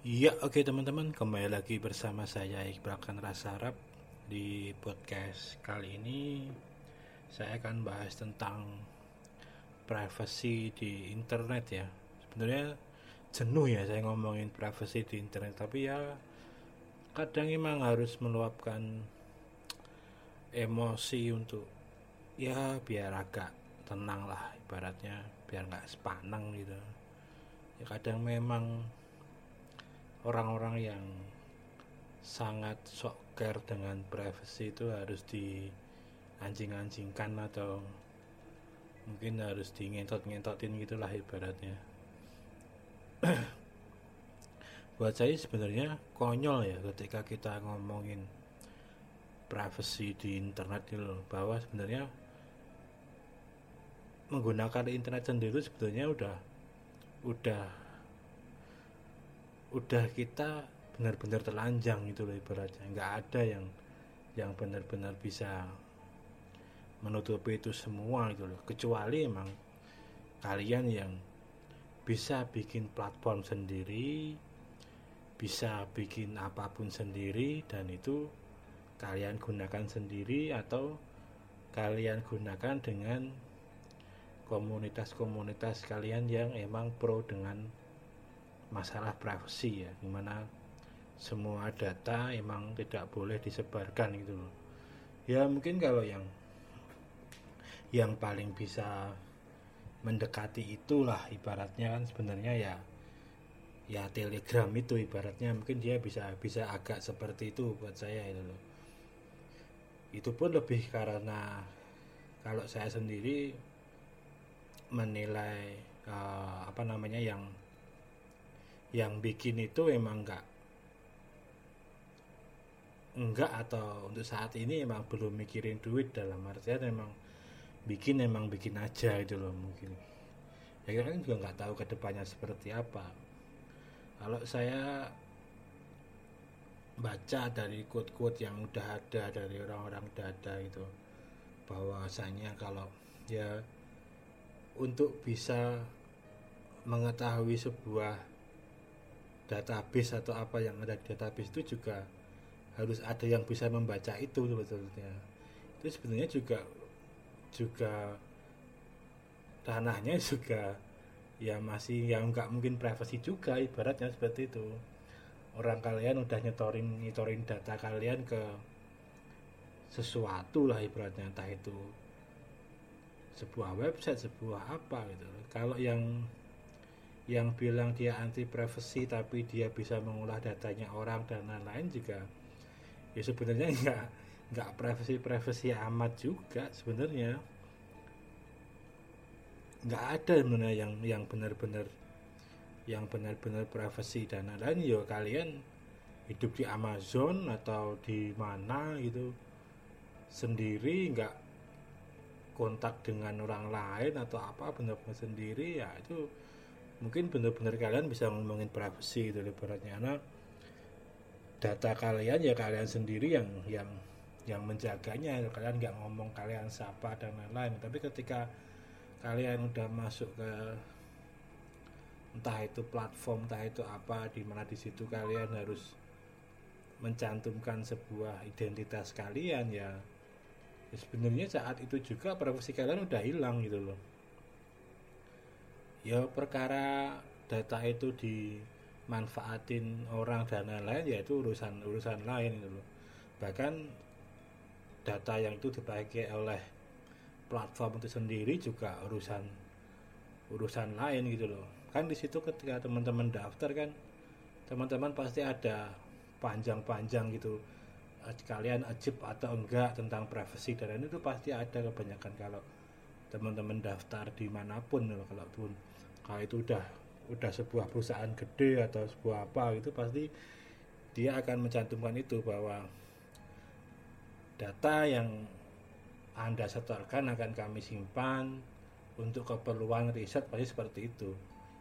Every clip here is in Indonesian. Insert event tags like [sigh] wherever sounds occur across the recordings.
Iya, oke teman-teman, kembali lagi bersama saya Iqbal Rasa Arab di podcast kali ini. Saya akan bahas tentang privacy di internet ya. Sebenarnya jenuh ya saya ngomongin privacy di internet, tapi ya kadang emang harus meluapkan emosi untuk ya biar agak tenang lah ibaratnya biar nggak sepanang gitu ya kadang memang orang-orang yang sangat sok care dengan privacy itu harus di anjing-anjingkan atau mungkin harus di ngentot-ngentotin gitulah ibaratnya. [clears throat] Buat saya sebenarnya konyol ya ketika kita ngomongin privacy di internet itu bahwa sebenarnya menggunakan internet sendiri sebetulnya udah udah udah kita benar-benar telanjang itu loh ibaratnya. Nggak ada yang yang benar-benar bisa menutupi itu semua gitu loh. Kecuali emang kalian yang bisa bikin platform sendiri bisa bikin apa pun sendiri dan itu kalian gunakan sendiri atau kalian gunakan dengan komunitas-komunitas kalian yang emang pro dengan masalah privacy ya di mana semua data emang tidak boleh disebarkan gitu loh. Ya mungkin kalau yang yang paling bisa mendekati itulah ibaratnya kan sebenarnya ya ya telegram itu ibaratnya mungkin dia bisa bisa agak seperti itu buat saya itu loh. Itu pun lebih karena kalau saya sendiri menilai uh, apa namanya yang yang bikin itu emang enggak enggak atau untuk saat ini emang belum mikirin duit dalam artian emang bikin emang bikin aja itu loh mungkin. Ya kita kan juga nggak tahu ke depannya seperti apa. Kalau saya baca dari quote-quote yang udah ada dari orang-orang dada itu bahwasanya kalau ya untuk bisa mengetahui sebuah database atau apa yang ada di database itu juga harus ada yang bisa membaca itu sebetulnya. Itu sebenarnya juga juga ranahnya [laughs] juga ya masih yang nggak mungkin privasi juga ibaratnya seperti itu. Orang kalian udah nyetorin nyetorin data kalian ke sesuatu lah ibaratnya entah itu sebuah website sebuah apa gitu. Kalau yang yang bilang dia anti privacy tapi dia bisa mengolah datanya orang dan lain-lain juga. Ya sebenarnya [laughs] nggak nggak privacy privacy amat juga sebenarnya. Nggak ada sebenarnya yang yang benar-benar yang benar-benar privacy dan lain-lain. Ya kalian hidup di Amazon atau di mana gitu sendiri nggak kontak dengan orang lain atau apa benar-benar sendiri ya itu mungkin benar-benar kalian bisa ngomongin privacy itu ibaratnya. Karena data kalian ya kalian sendiri yang yang yang menjaganya. Kalian nggak ngomong kalian siapa dan lain-lain. Tapi ketika kalian udah masuk ke entah itu platform entah itu apa di mana di situ kalian harus mencantumkan sebuah identitas kalian ya, ya sebenarnya saat itu juga privasi kalian udah hilang gitu loh ya perkara data itu dimanfaatin orang dan lain-lain ya itu urusan urusan lain gitu loh. Bahkan data yang itu dipakai oleh platform itu sendiri juga urusan urusan lain gitu loh. Kan di situ ketika teman-teman daftar kan teman-teman pasti ada panjang-panjang gitu kalian ajib atau enggak tentang privacy dan itu pasti ada kebanyakan kalau teman-teman daftar di mana pun kalau pun kalau itu udah udah sebuah perusahaan gede atau sebuah apa gitu pasti dia akan mencantumkan itu bahwa data yang anda setorkan akan kami simpan untuk keperluan riset pasti seperti itu.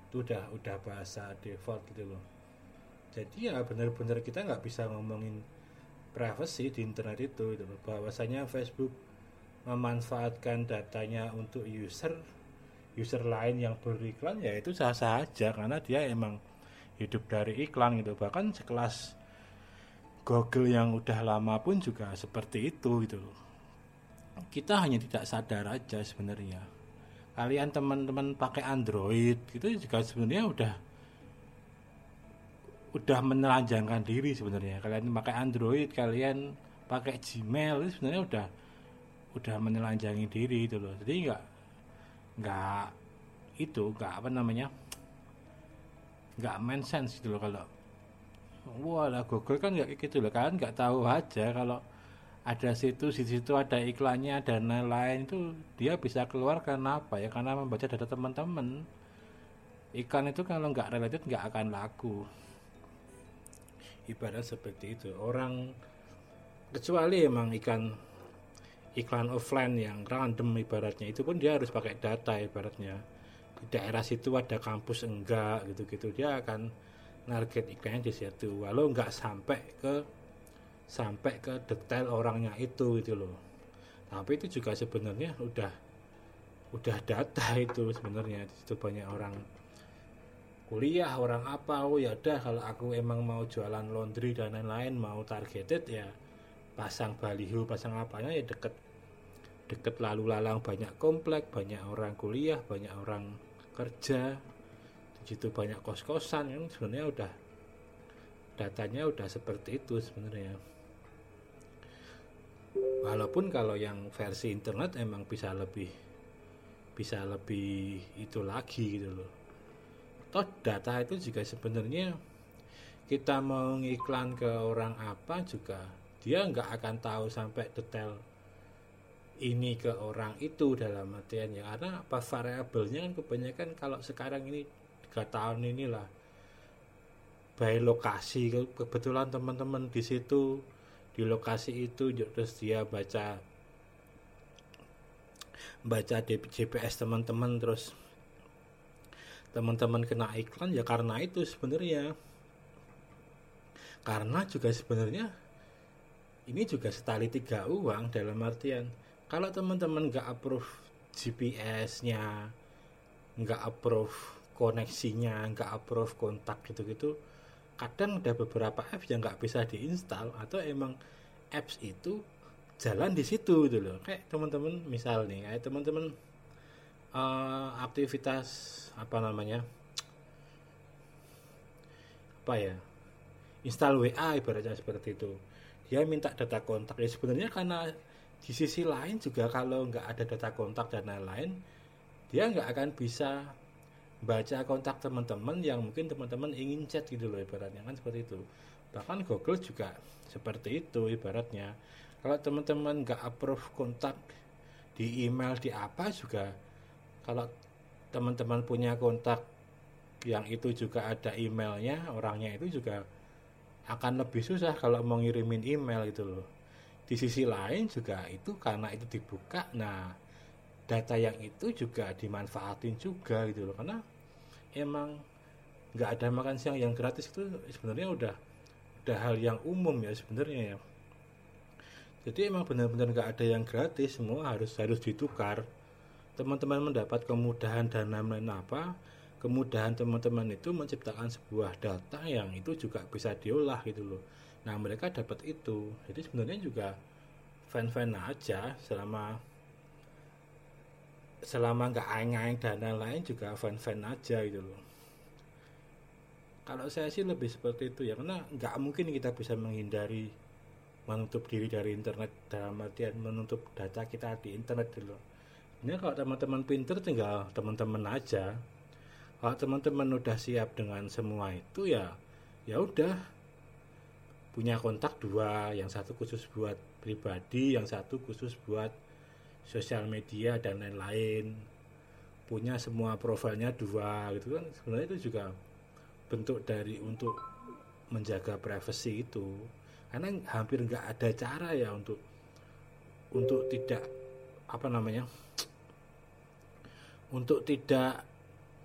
Itu udah udah bahasa default gitu loh. Jadi ya benar-benar kita nggak bisa ngomongin privacy di internet itu gitu loh. Bahwasanya Facebook memanfaatkan datanya untuk user user lain yang beriklan ya itu sah-sah aja karena dia emang hidup dari iklan gitu. Bahkan sekelas Google yang udah lama pun juga seperti itu gitu kita hanya tidak sadar aja sebenarnya. Kalian teman-teman pakai Android itu juga sebenarnya udah udah menelanjangkan diri sebenarnya. Kalian pakai Android kalian pakai Gmail itu sebenarnya udah udah menelanjangi diri itu loh. Jadi nggak nggak itu nggak apa namanya nggak main sense gitu loh kalau wah lah Google kan nggak gitu loh kan nggak tahu aja kalau ada situ di situ ada iklannya dan lain-lain itu dia bisa keluar karena apa ya? Karena membaca data teman-teman. Iklan itu kalau nggak related nggak akan laku. Ibarat seperti itu. Orang kecuali emang ikan iklan offline yang random ibaratnya itu pun dia harus pakai data ibaratnya. Di daerah situ ada kampus enggak gitu-gitu dia akan target iklannya di situ. Walau nggak sampai ke sampai ke detail orangnya itu gitu loh. Tapi itu juga sebenarnya udah udah data [laughs] itu sebenarnya. Di situ banyak orang kuliah orang apa oh ya udah kalau aku emang mau jualan laundry dan lain-lain mau targeted ya pasang baliho pasang apanya ya deket deket lalu lalang. Banyak komplek banyak orang kuliah banyak orang kerja. Di situ banyak kos kosan yang sebenarnya udah datanya udah seperti itu sebenarnya. Walaupun kalau yang versi internet emang bisa lebih bisa lebih itu lagi gitu loh. Toh data itu juga sebenarnya kita mau ke orang apa juga dia nggak akan tahu sampai detail ini ke orang itu dalam artian ya karena apa? Variabelnya kan kebanyakan kalau sekarang ini tiga tahun inilah by lokasi. Kebetulan teman-teman di situ di lokasi itu terus dia baca baca GPS teman-teman terus teman-teman kena iklan ya karena itu sebenarnya. Karena juga sebenarnya ini juga setali tiga uang dalam artian kalau teman-teman nggak approve GPS-nya nggak approve koneksinya nggak approve kontak gitu-gitu kadang ada beberapa apps yang nggak bisa diinstal atau emang apps itu jalan di situ gitu loh. Kayak teman-teman misal nih kayak teman-teman uh, aktivitas apa namanya apa ya install WA ibaratnya seperti itu dia minta data kontak. Ya sebenarnya karena di sisi lain juga kalau nggak ada data kontak dan lain-lain dia nggak akan bisa baca kontak teman-teman yang mungkin teman-teman ingin chat gitu loh ibaratnya kan seperti itu. Bahkan Google juga seperti itu ibaratnya. Kalau teman-teman nggak approve kontak di email di apa juga kalau teman-teman punya kontak yang itu juga ada emailnya orangnya itu juga akan lebih susah kalau mau ngirimin email gitu loh. Di sisi lain juga itu karena itu dibuka nah data yang itu juga dimanfaatin juga gitu loh. Karena emang nggak ada makan siang yang gratis itu sebenarnya udah udah hal yang umum ya sebenarnya ya. Jadi emang benar-benar nggak ada yang gratis semua harus harus ditukar. Teman-teman mendapat kemudahan dan lain-lain apa kemudahan teman-teman itu menciptakan sebuah data yang itu juga bisa diolah gitu loh. Nah mereka dapat itu. Jadi sebenarnya juga fan-fan aja selama selama nggak aing-aing dan lain-lain juga fan-fan aja gitu loh. Kalau saya sih lebih seperti itu ya karena nggak mungkin kita bisa menghindari menutup diri dari internet dalam artian menutup data kita di internet dulu gitu ini kalau teman-teman pinter tinggal teman-teman aja kalau teman-teman udah siap dengan semua itu ya ya udah. Punya kontak dua yang satu khusus buat pribadi yang satu khusus buat sosial media dan lain-lain. Punya semua profilnya dua gitu kan. Sebenarnya itu juga bentuk dari untuk menjaga privasi itu. Karena hampir nggak ada cara ya untuk untuk tidak apa namanya untuk tidak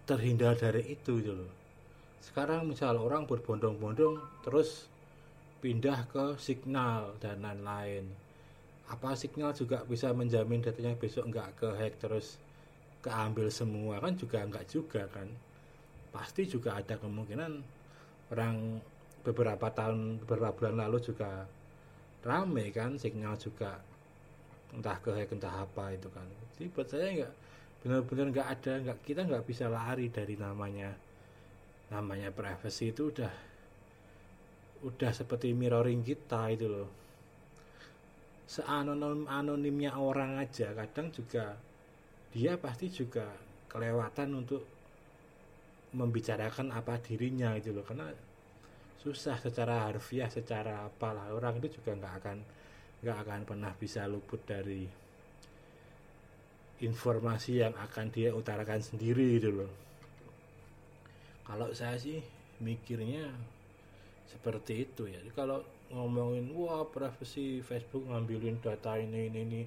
terhindar dari itu gitu loh. Sekarang misal orang berbondong-bondong terus pindah ke signal dan lain-lain. Apa signal juga bisa menjamin datanya besok nggak ke hack terus keambil semua kan juga nggak juga kan. Pasti juga ada kemungkinan orang beberapa tahun beberapa bulan lalu juga rame kan signal juga entah ke entah apa itu kan jadi buat saya nggak benar-benar nggak ada nggak kita nggak bisa lari dari namanya namanya privacy itu udah udah seperti mirroring kita itu loh. Seanonim anonimnya orang aja kadang juga dia pasti juga kelewatan untuk membicarakan apa dirinya itu loh. Karena susah secara harfiah secara apalah orang itu juga nggak akan nggak akan pernah bisa luput dari informasi yang akan dia utarakan sendiri gitu loh. Kalau saya sih mikirnya seperti itu ya. Kalau ngomongin wah privacy Facebook ngambilin data ini ini ini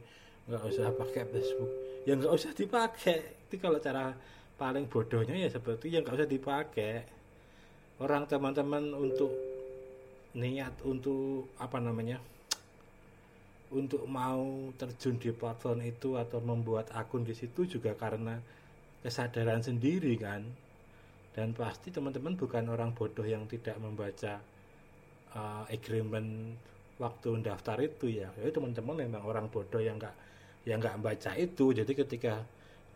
nggak usah pakai Facebook. Ya nggak usah dipakai. Itu kalau cara paling bodohnya ya seperti yang nggak usah dipakai. Orang teman-teman untuk niat untuk apa namanya untuk mau terjun di platform itu atau membuat akun di situ juga karena kesadaran sendiri kan? Dan pasti teman-teman bukan orang bodoh yang tidak membaca uh, agreement waktu daftar itu ya. Jadi teman-teman memang orang bodoh yang nggak yang nggak membaca itu. Jadi ketika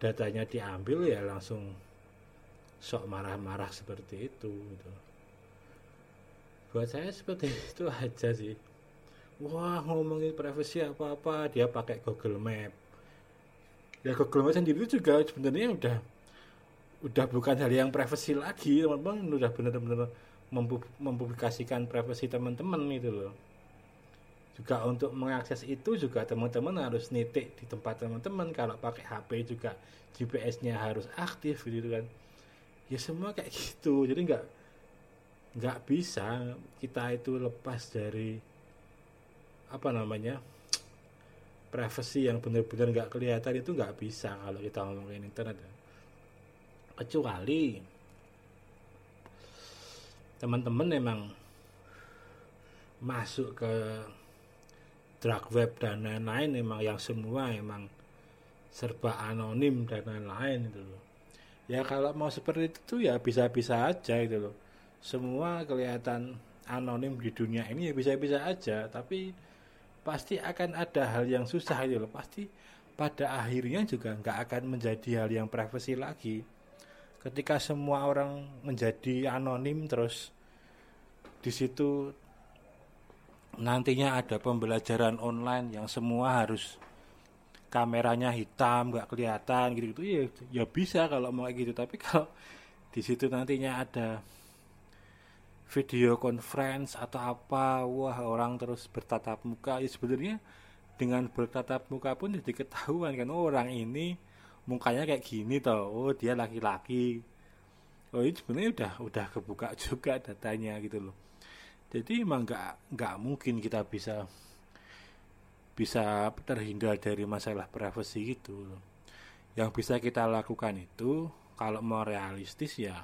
datanya diambil ya langsung sok marah-marah seperti itu gitu. buat saya seperti [laughs] itu aja sih wah ngomongin privacy apa-apa dia pakai Google Map. Ya Google Map sendiri juga sebenarnya udah udah bukan hal yang privacy lagi teman-teman. Udah benar-benar mempublikasikan privacy teman-teman itu loh. Juga untuk mengakses itu juga teman-teman harus nitik di tempat teman-teman. Kalau pakai HP juga GPS-nya harus aktif gitu kan. Ya semua kayak gitu. Jadi nggak nggak bisa kita itu lepas dari apa namanya privacy yang benar-benar nggak kelihatan itu nggak bisa kalau kita ngomongin internet ya. kecuali teman-teman memang masuk ke dark web dan lain-lain memang yang semua emang serba anonim dan lain-lain itu loh ya kalau mau seperti itu ya bisa-bisa aja itu loh semua kelihatan anonim di dunia ini ya bisa-bisa aja tapi pasti akan ada hal yang susah itu loh. Pasti pada akhirnya juga nggak akan menjadi hal yang privasi lagi. Ketika semua orang menjadi anonim terus di situ nantinya ada pembelajaran online yang semua harus kameranya hitam nggak kelihatan gitu gitu ya ya bisa kalau mau gitu. Tapi kalau di situ nantinya ada video conference atau apa wah orang terus bertatap muka. Ya sebenarnya dengan bertatap muka pun jadi ketahuan kan oh, orang ini mukanya kayak gini toh oh dia laki-laki. Oh ini sebenarnya udah udah kebuka [laughs] juga datanya gitu loh. Jadi emang nggak nggak mungkin kita bisa bisa terhindar dari masalah privasi gitu yang bisa kita lakukan itu kalau mau realistis ya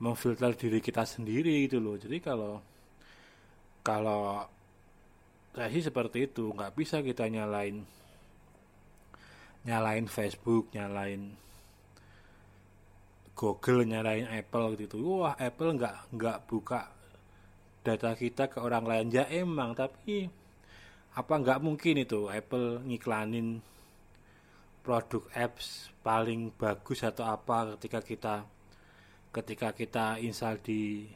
memfilter diri kita sendiri gitu loh. Jadi kalau kalau saya seperti itu nggak bisa kita nyalain nyalain Facebook nyalain Google nyalain Apple gitu wah Apple nggak nggak buka data kita ke orang lain. Ya emang tapi apa nggak mungkin itu Apple ngiklanin produk apps paling bagus atau apa ketika kita ketika kita install di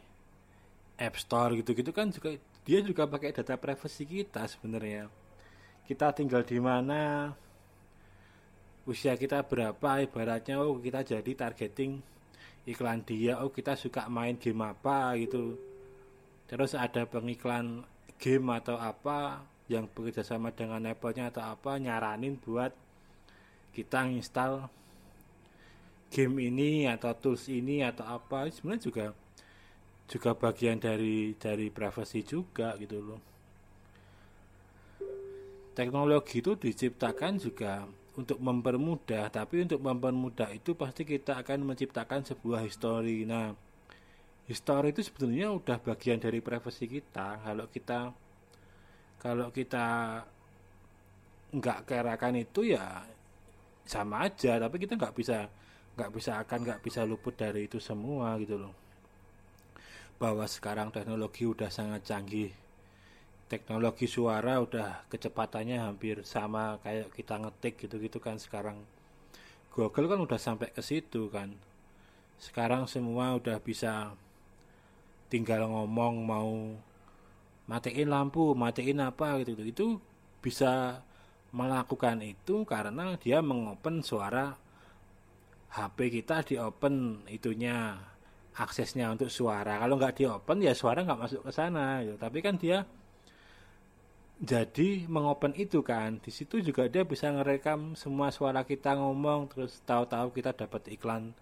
App Store gitu-gitu kan juga dia juga pakai data privacy kita sebenarnya. Kita tinggal di mana usia kita berapa ibaratnya oh kita jadi targeting iklan dia oh kita suka main game apa gitu. Terus ada pengiklan game atau apa yang bekerja sama dengan Apple-nya atau apa nyaranin buat kita install game ini atau tools ini atau apa sebenarnya juga juga bagian dari dari privacy juga gitu loh. Teknologi itu diciptakan juga untuk mempermudah tapi untuk mempermudah itu pasti kita akan menciptakan sebuah histori nah histori itu sebenarnya udah bagian dari privacy kita. Kalau kita kalau kita nggak kerakan itu ya sama aja tapi kita nggak bisa nggak bisa akan nggak bisa luput dari itu semua gitu loh. Bahwa sekarang teknologi udah sangat canggih. Teknologi suara udah kecepatannya hampir sama kayak kita ngetik gitu-gitu kan sekarang. Google kan udah sampai ke situ kan. Sekarang semua udah bisa tinggal ngomong mau matiin lampu matiin apa gitu, gitu itu bisa melakukan itu karena dia mengopen suara HP kita di open itunya aksesnya untuk suara. Kalau nggak di open ya suara nggak masuk ke sana gitu. tapi kan dia jadi mengopen itu kan. Di situ juga dia bisa ngerekam semua suara kita ngomong terus tahu-tahu kita dapat iklan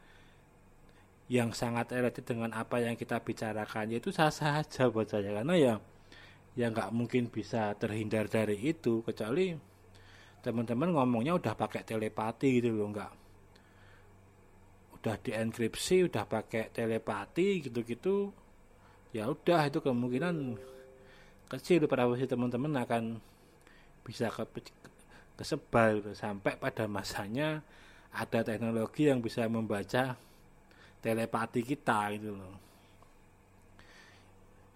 yang sangat related dengan apa yang kita bicarakan. Yaitu sah-sah aja buat saya karena ya ya nggak mungkin bisa terhindar dari itu kecuali teman-teman ngomongnya udah pakai telepati gitu loh nggak udah dienkripsi udah pakai telepati gitu-gitu ya udah itu kemungkinan kecil privasi teman-teman akan bisa ke, kesebar gitu. sampai pada masanya ada teknologi yang bisa membaca telepati kita gitu loh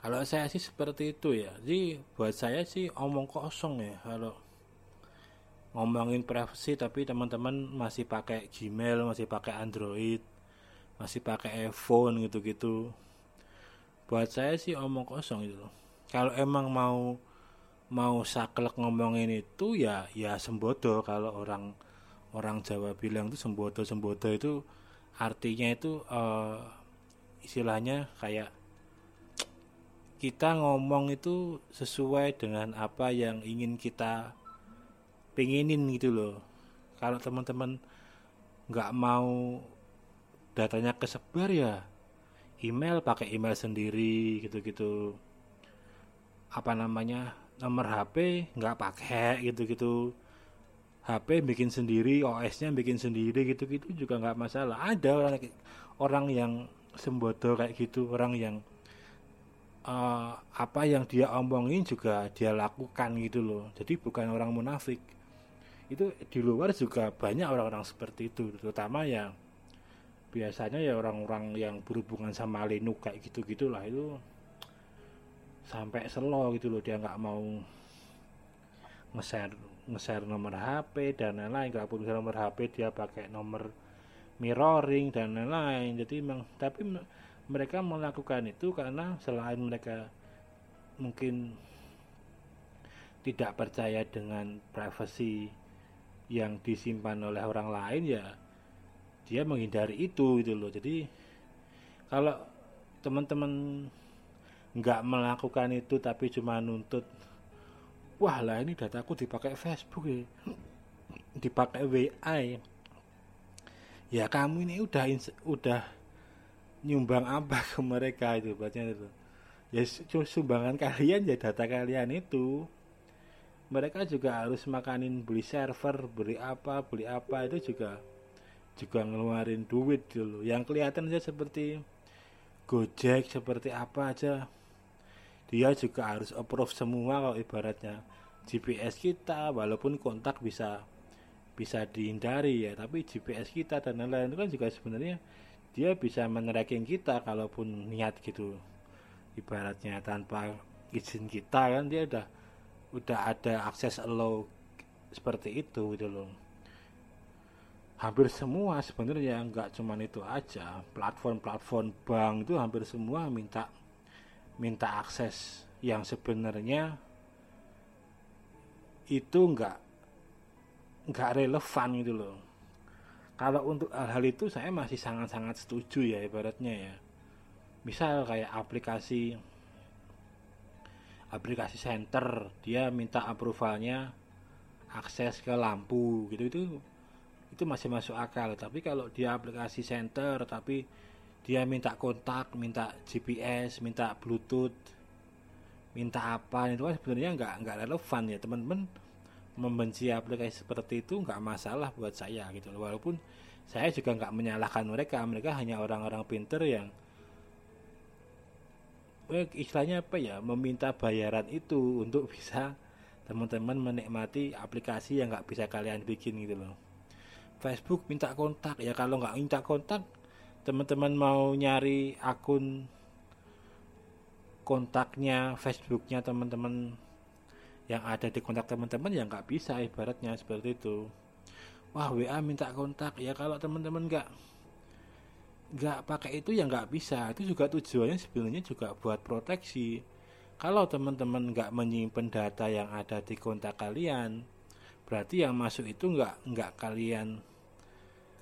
kalau saya sih seperti itu ya jadi buat saya sih omong kosong ya kalau ngomongin privacy tapi teman-teman masih pakai Gmail, masih pakai Android, masih pakai iPhone gitu-gitu. Buat saya sih omong kosong itu. Kalau emang mau mau saklek ngomongin itu ya ya sembodo kalau orang orang Jawa bilang itu sembodo sembodo itu artinya itu uh, istilahnya kayak kita ngomong itu sesuai dengan apa yang ingin kita pengenin gitu loh. Kalau teman-teman nggak mau datanya kesebar ya email pakai email sendiri gitu-gitu. Apa namanya nomor HP nggak pakai gitu-gitu. HP bikin sendiri OS-nya bikin sendiri gitu-gitu juga nggak masalah. Ada orang orang yang sembodo kayak gitu orang yang uh, apa yang dia omongin juga dia lakukan gitu loh. Jadi bukan orang munafik itu di luar juga banyak orang-orang seperti itu terutama yang biasanya ya orang-orang yang berhubungan sama Linux kayak gitu gitulah itu sampai selo gitu loh dia nggak mau nge-share nomor HP dan lain-lain. Nggak punya nomor HP dia pakai nomor mirroring dan lain-lain. Jadi memang tapi mereka melakukan itu karena selain mereka mungkin tidak percaya dengan privasi yang disimpan oleh orang lain ya dia menghindari itu gitu loh. Jadi kalau teman-teman nggak melakukan itu tapi cuma nuntut wah lah ini dataku dipakai Facebook ya [clears throat] dipakai WA ya. ya kamu ini udah udah nyumbang apa ke mereka itu bacanya itu. Ya sumbangan kalian ya data kalian itu mereka juga harus makanin beli server beli apa beli apa itu juga juga ngeluarin duit dulu. Yang kelihatan aja seperti Gojek seperti apa aja. Dia juga harus approve semua kalau ibaratnya GPS kita walaupun kontak bisa bisa dihindari ya tapi GPS kita dan lain-lain itu kan juga sebenarnya dia bisa menerapkan kita kalaupun niat gitu. Ibaratnya tanpa izin kita kan dia udah udah ada akses allow seperti itu gitu loh. Hampir semua sebenarnya nggak cuman itu aja platform-platform bank itu hampir semua minta minta akses. Yang sebenarnya itu nggak nggak relevan gitu loh. Kalau untuk hal-hal itu saya masih sangat-sangat setuju ya ibaratnya ya. Misal kayak aplikasi aplikasi center dia minta approvalnya akses ke lampu gitu. Itu itu masih masuk akal. Tapi kalau dia aplikasi center tapi dia minta kontak minta GPS minta Bluetooth minta apa itu kan sebenarnya nggak nggak relevan ya. Teman-teman membenci aplikasi seperti itu nggak masalah buat saya gitu walaupun saya juga nggak menyalahkan mereka mereka hanya orang-orang pinter yang eh, istilahnya apa ya? Meminta bayaran itu untuk bisa teman-teman menikmati aplikasi yang nggak bisa kalian bikin gitu loh. Facebook minta kontak. Ya kalau nggak minta kontak teman-teman mau nyari akun kontaknya Facebooknya teman-teman yang ada di kontak teman-teman ya nggak bisa ibaratnya seperti itu. Wah WA minta kontak. Ya kalau teman-teman nggak nggak pakai itu ya nggak bisa. Itu juga tujuannya sebenarnya juga buat proteksi. Kalau teman-teman nggak menyimpan data yang ada di kontak kalian berarti yang masuk itu nggak nggak kalian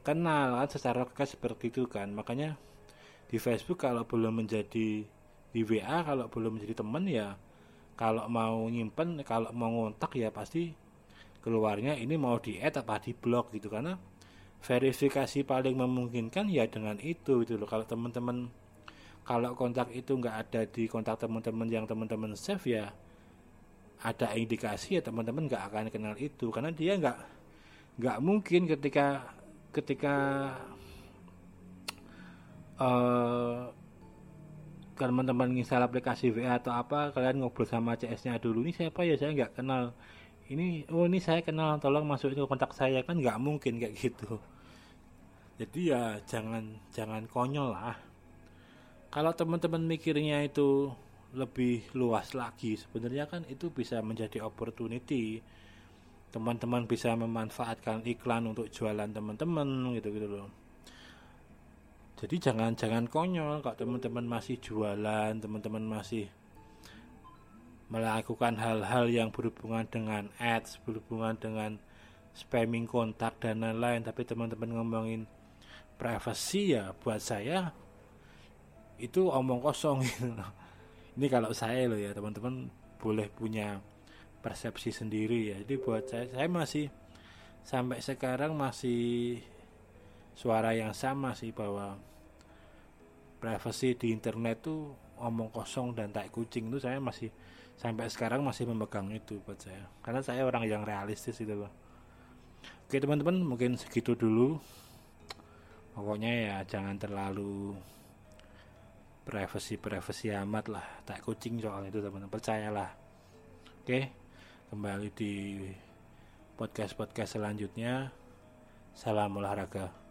kenal kan secara kekas seperti itu kan. Makanya di Facebook kalau belum menjadi di WA kalau belum menjadi teman ya kalau mau nyimpen kalau mau ngontak ya pasti keluarnya ini mau di add apa di blok gitu. Karena verifikasi paling memungkinkan ya dengan itu gitu loh. Kalau teman-teman kalau kontak itu nggak ada di kontak teman-teman yang teman-teman save ya ada indikasi ya teman-teman nggak akan kenal itu. Karena dia nggak nggak mungkin ketika ketika uh, teman-teman install aplikasi WA atau apa kalian ngobrol sama CS-nya dulu ini siapa ya? Saya nggak kenal. Ini oh ini saya kenal. Tolong masukin ke kontak saya. Kan nggak mungkin kayak gitu jadi ya jangan jangan konyol lah. Kalau teman-teman mikirnya itu lebih luas lagi sebenarnya kan itu bisa menjadi opportunity. Teman-teman bisa memanfaatkan iklan untuk jualan teman-teman gitu gitu loh. Jadi jangan jangan konyol kalau teman-teman masih jualan teman-teman masih melakukan hal-hal yang berhubungan dengan ads berhubungan dengan spamming kontak dan lain-lain tapi teman-teman ngomongin privacy ya buat saya itu omong kosong gitu ini kalau saya loh ya teman-teman boleh punya persepsi sendiri ya. Jadi buat saya saya masih sampai sekarang masih suara yang sama sih bahwa privacy di internet tuh omong kosong dan tak kucing itu saya masih sampai sekarang masih memegang itu buat saya. Karena saya orang yang realistis itu loh. Oke teman-teman mungkin segitu dulu pokoknya ya jangan terlalu privacy privacy amat lah. Tak kucing soal itu teman-teman. Percayalah. Oke kembali di podcast podcast selanjutnya. Salam olahraga